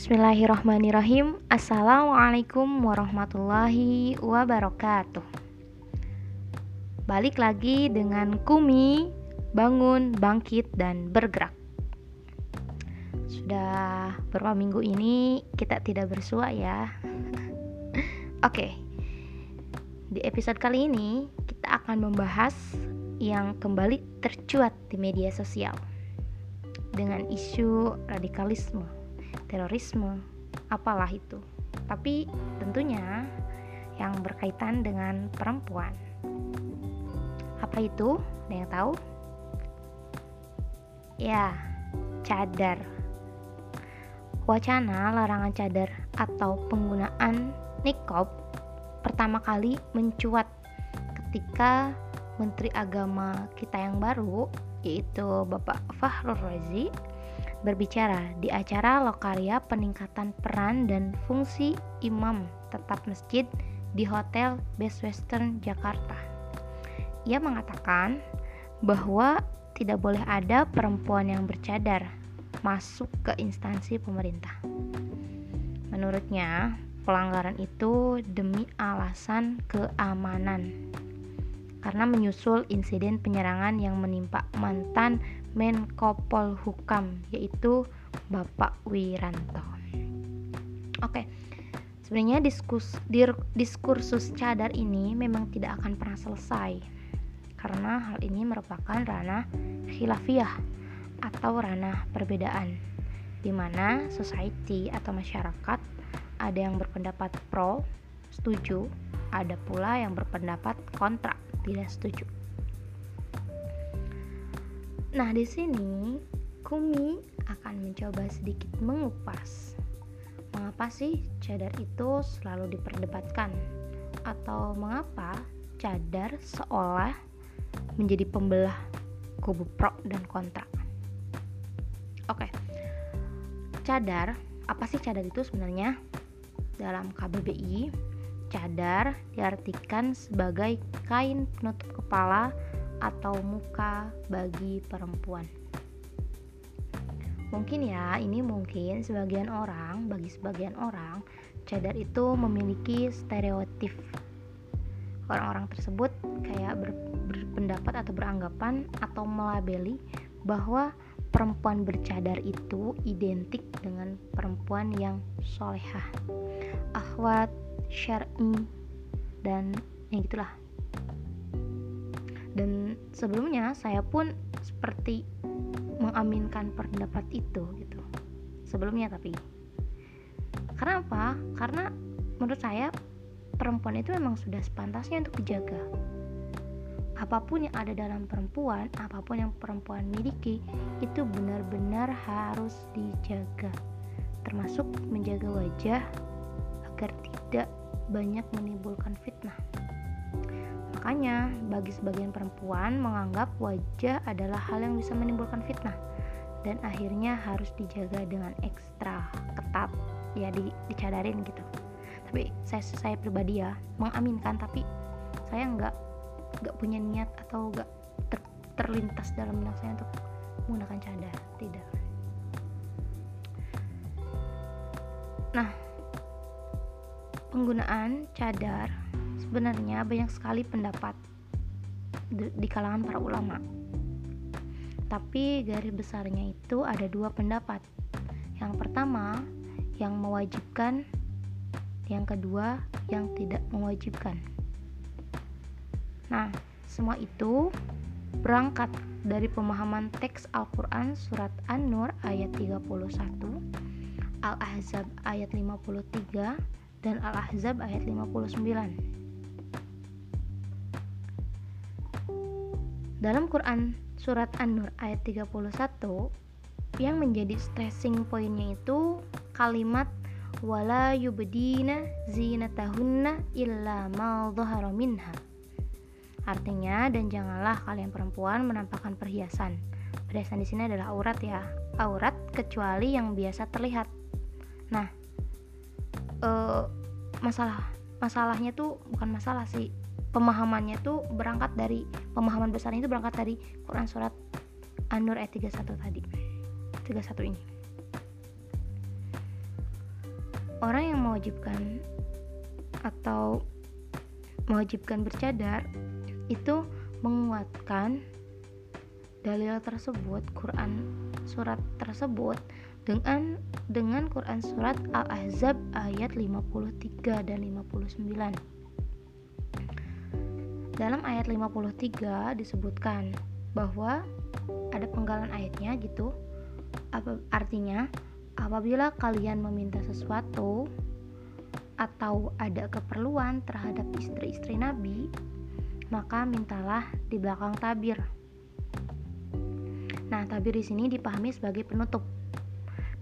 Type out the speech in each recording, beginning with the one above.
Bismillahirrahmanirrahim. Assalamualaikum warahmatullahi wabarakatuh. Balik lagi dengan Kumi Bangun, bangkit, dan bergerak. Sudah beberapa minggu ini kita tidak bersua ya. Oke. Di episode kali ini kita akan membahas yang kembali tercuat di media sosial dengan isu radikalisme terorisme, apalah itu. Tapi tentunya yang berkaitan dengan perempuan. Apa itu? Ada yang tahu? Ya, cadar. Wacana larangan cadar atau penggunaan nikob pertama kali mencuat ketika Menteri Agama kita yang baru yaitu Bapak Fahrul Razi berbicara di acara Lokaria peningkatan peran dan fungsi imam tetap masjid di Hotel Best Western Jakarta. Ia mengatakan bahwa tidak boleh ada perempuan yang bercadar masuk ke instansi pemerintah. Menurutnya, pelanggaran itu demi alasan keamanan. Karena menyusul insiden penyerangan yang menimpa mantan Menko Polhukam yaitu Bapak Wiranto. Oke. Sebenarnya diskus, dir, diskursus cadar ini memang tidak akan pernah selesai karena hal ini merupakan ranah khilafiyah atau ranah perbedaan di mana society atau masyarakat ada yang berpendapat pro, setuju, ada pula yang berpendapat kontra, tidak setuju. Nah, di sini Kumi akan mencoba sedikit mengupas mengapa sih cadar itu selalu diperdebatkan atau mengapa cadar seolah menjadi pembelah kubu pro dan kontra. Oke. Cadar, apa sih cadar itu sebenarnya? Dalam KBBI, cadar diartikan sebagai kain penutup kepala atau muka bagi perempuan. Mungkin ya, ini mungkin sebagian orang, bagi sebagian orang, cadar itu memiliki stereotip. Orang-orang tersebut kayak ber, berpendapat atau beranggapan atau melabeli bahwa perempuan bercadar itu identik dengan perempuan yang solehah, akhwat, syar'i, dan yang gitulah dan sebelumnya saya pun seperti mengaminkan pendapat itu gitu. Sebelumnya tapi. Karena apa karena menurut saya perempuan itu memang sudah sepantasnya untuk dijaga. Apa pun yang ada dalam perempuan apa pun yang perempuan miliki itu benar-benar harus dijaga. Termasuk menjaga wajah agar tidak banyak menimbulkan fitnah Makanya, bagi sebagian perempuan menganggap wajah adalah hal yang bisa menimbulkan fitnah dan akhirnya harus dijaga dengan ekstra ketat ya di, dicadarin gitu. Tapi saya saya pribadi ya mengaminkan tapi saya nggak nggak punya niat atau nggak ter, terlintas dalam benak saya untuk menggunakan cadar tidak. Nah, penggunaan cadar sebenarnya banyak sekali pendapat di, kalangan para ulama. Tapi garis besarnya itu ada dua pendapat. Yang pertama yang mewajibkan, yang kedua yang tidak mewajibkan. Nah, semua itu berangkat dari pemahaman teks Al-Quran surat An-Nur ayat 31, Al-Ahzab ayat 53, dan Al-Ahzab ayat 59. Dalam Quran surat An-Nur ayat 31 yang menjadi stressing poinnya itu kalimat wala yubdina zinatahunna illa ma minha. Artinya dan janganlah kalian perempuan menampakkan perhiasan. Perhiasan di sini adalah aurat ya. Aurat kecuali yang biasa terlihat. Nah, uh, masalah masalahnya tuh bukan masalah sih pemahamannya tuh berangkat dari pemahaman besarnya itu berangkat dari Quran surat An-Nur ayat 31 tadi 31 ini orang yang mewajibkan atau mewajibkan bercadar itu menguatkan dalil tersebut Quran surat tersebut dengan dengan Quran surat Al-Ahzab ayat 53 dan 59. Dalam ayat 53 disebutkan bahwa ada penggalan ayatnya gitu. Apa artinya? Apabila kalian meminta sesuatu atau ada keperluan terhadap istri-istri Nabi, maka mintalah di belakang tabir. Nah, tabir di sini dipahami sebagai penutup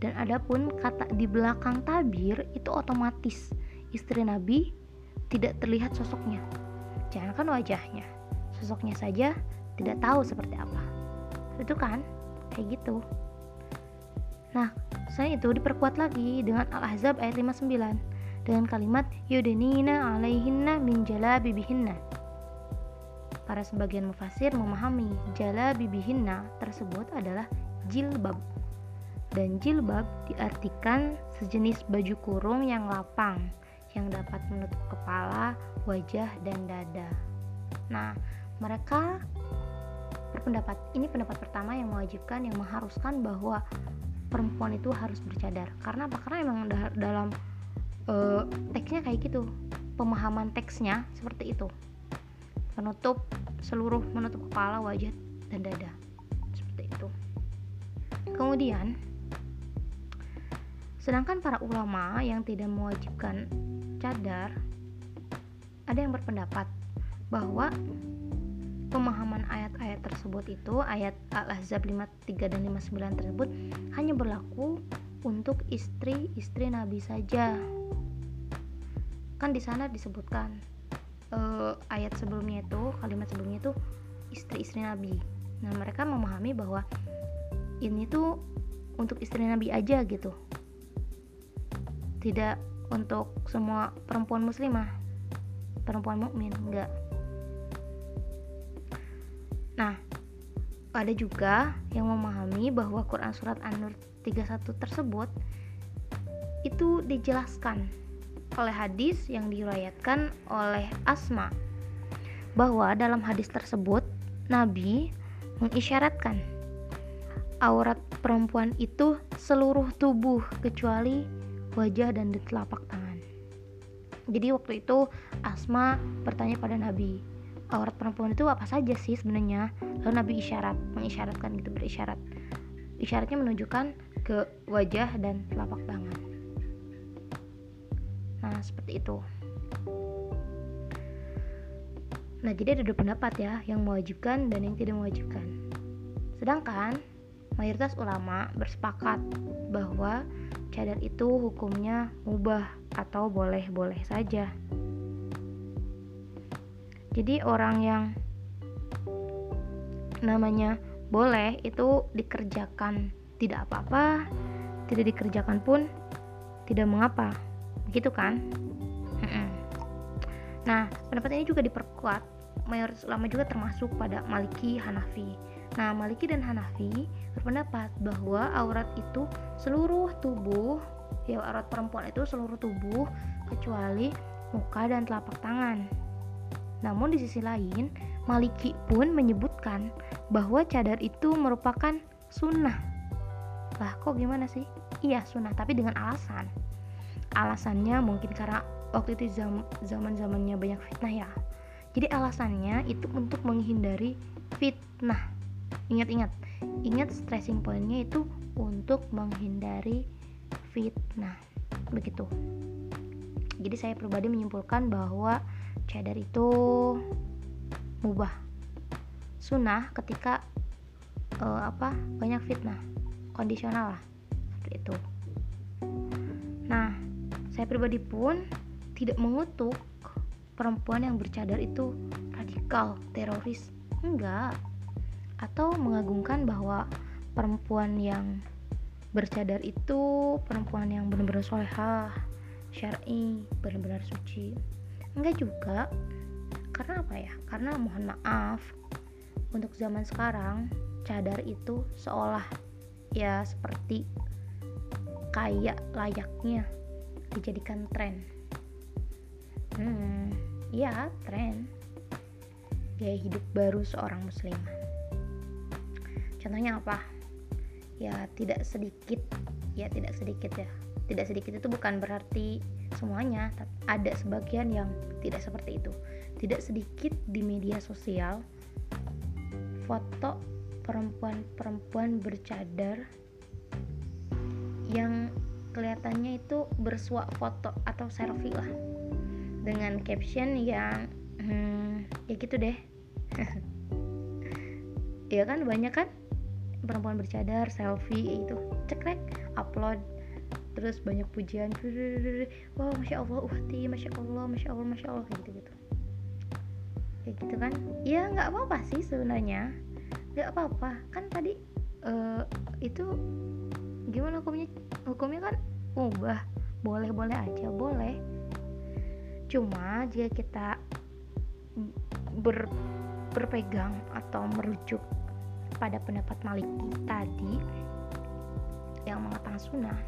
dan adapun kata di belakang tabir itu otomatis istri Nabi tidak terlihat sosoknya. Jangankan wajahnya, sosoknya saja tidak tahu seperti apa. Itu kan kayak gitu. Nah, saya itu diperkuat lagi dengan Al-Ahzab ayat 59 dengan kalimat yudinina alaihinna min jalabibihinna. Para sebagian mufasir memahami jalabibihinna tersebut adalah jilbab dan jilbab diartikan sejenis baju kurung yang lapang yang dapat menutup kepala, wajah, dan dada. Nah, mereka berpendapat ini pendapat pertama yang mewajibkan yang mengharuskan bahwa perempuan itu harus bercadar. Karena apa? Karena emang dalam uh, teksnya kayak gitu. Pemahaman teksnya seperti itu. Menutup seluruh menutup kepala, wajah, dan dada. Seperti itu. Kemudian Sedangkan para ulama yang tidak mewajibkan cadar ada yang berpendapat bahwa pemahaman ayat-ayat tersebut itu ayat Al-Ahzab 53 dan 59 tersebut hanya berlaku untuk istri-istri Nabi saja. Kan di sana disebutkan uh, ayat sebelumnya itu, kalimat sebelumnya itu istri-istri Nabi. Nah, mereka memahami bahwa ini tuh untuk istri Nabi aja gitu tidak untuk semua perempuan muslimah. Perempuan mukmin enggak. Nah ada juga yang memahami bahwa Quran surat An-Nur 31 tersebut itu dijelaskan oleh hadis yang diriwayatkan oleh Asma bahwa dalam hadis tersebut Nabi mengisyaratkan aurat perempuan itu seluruh tubuh kecuali wajah dan di telapak tangan. Jadi waktu itu Asma bertanya pada Nabi, aurat perempuan itu apa saja sih sebenarnya? Lalu Nabi isyarat, mengisyaratkan gitu berisyarat. Isyaratnya menunjukkan ke wajah dan telapak tangan. Nah, seperti itu. Nah, jadi ada dua pendapat ya, yang mewajibkan dan yang tidak mewajibkan. Sedangkan mayoritas ulama bersepakat bahwa cadar itu hukumnya mubah atau boleh-boleh saja. Jadi orang yang namanya boleh itu dikerjakan tidak apa-apa, tidak dikerjakan pun tidak mengapa. Begitu kan? Nah, pendapat ini juga diperkuat mayoritas ulama juga termasuk pada Maliki Hanafi. Nah, Maliki dan Hanafi berpendapat bahwa aurat itu seluruh tubuh ya aurat perempuan itu seluruh tubuh kecuali muka dan telapak tangan. Namun di sisi lain Maliki pun menyebutkan bahwa cadar itu merupakan sunnah. Lah kok gimana sih? Iya sunnah tapi dengan alasan. Alasannya mungkin karena waktu itu zaman zamannya banyak fitnah ya. Jadi alasannya itu untuk menghindari fitnah ingat-ingat ingat stressing pointnya itu untuk menghindari fitnah. Begitu. Jadi saya pribadi menyimpulkan bahwa cadar itu mubah. Sunnah ketika uh, apa banyak fitnah. Kondisional lah seperti itu. Nah saya pribadi pun tidak mengutuk perempuan yang bercadar itu radikal teroris. Enggak atau mengagungkan bahwa perempuan yang bercadar itu perempuan yang benar-benar solehah syar'i benar-benar suci. Enggak juga. Karena apa ya? Karena mohon maaf untuk zaman sekarang cadar itu seolah ya seperti kayak layaknya dijadikan tren. Hmm iya tren. Gaya hidup baru seorang muslimah contohnya apa? Ya tidak sedikit. Ya tidak sedikit ya. Tidak sedikit itu bukan berarti semuanya ada sebagian yang tidak seperti itu. Tidak sedikit di media sosial foto perempuan-perempuan bercadar yang kelihatannya itu bersuap foto atau selfie lah. Dengan caption yang hmm, ya gitu deh. Ya kan banyak kan perempuan bercadar selfie itu. Cekrek upload. Terus banyak pujian. Wow masya allah uhti masya allah masya allah masya allah kayak gitu gitu kayak gitu kan? Ya nggak apa apa sih sebenarnya. Nggak apa apa kan tadi uh, itu gimana hukumnya? Hukumnya kan ubah. Boleh boleh aja boleh. Cuma jika kita ber, berpegang atau merujuk pada pendapat Maliki tadi yang mengatakan sunnah.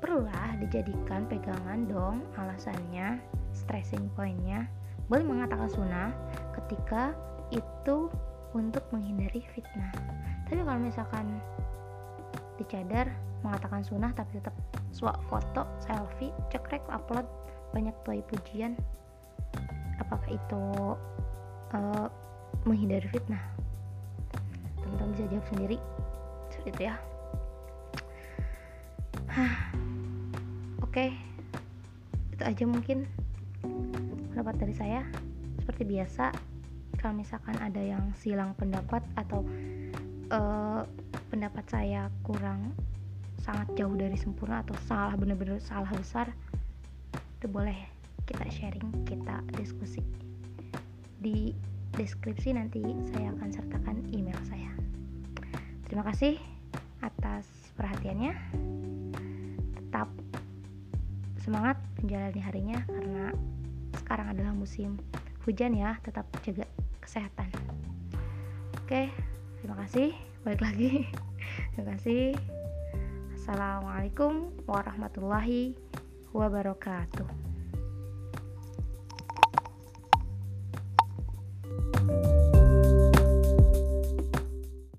Perlulah dijadikan pegangan dong alasannya stressing pointnya. Boleh mengatakan sunnah ketika itu untuk menghindari fitnah. Tapi kalau misalkan dicadar mengatakan sunnah tapi tetap swap foto selfie cekrek upload banyak tuai pujian apakah itu uh, menghindari fitnah bisa jawab sendiri. Seperti itu ya Oke, itu aja mungkin pendapat dari saya. Seperti biasa, kalau misalkan ada yang silang pendapat atau uh, pendapat saya kurang sangat jauh dari sempurna atau salah benar-benar salah besar, itu boleh kita sharing, kita diskusi. Di deskripsi nanti saya akan sertakan email saya. Terima kasih atas perhatiannya. Tetap semangat menjalani harinya karena sekarang adalah musim hujan ya. Tetap jaga kesehatan. Oke terima kasih. Balik lagi. Terima kasih. Assalamualaikum warahmatullahi wabarakatuh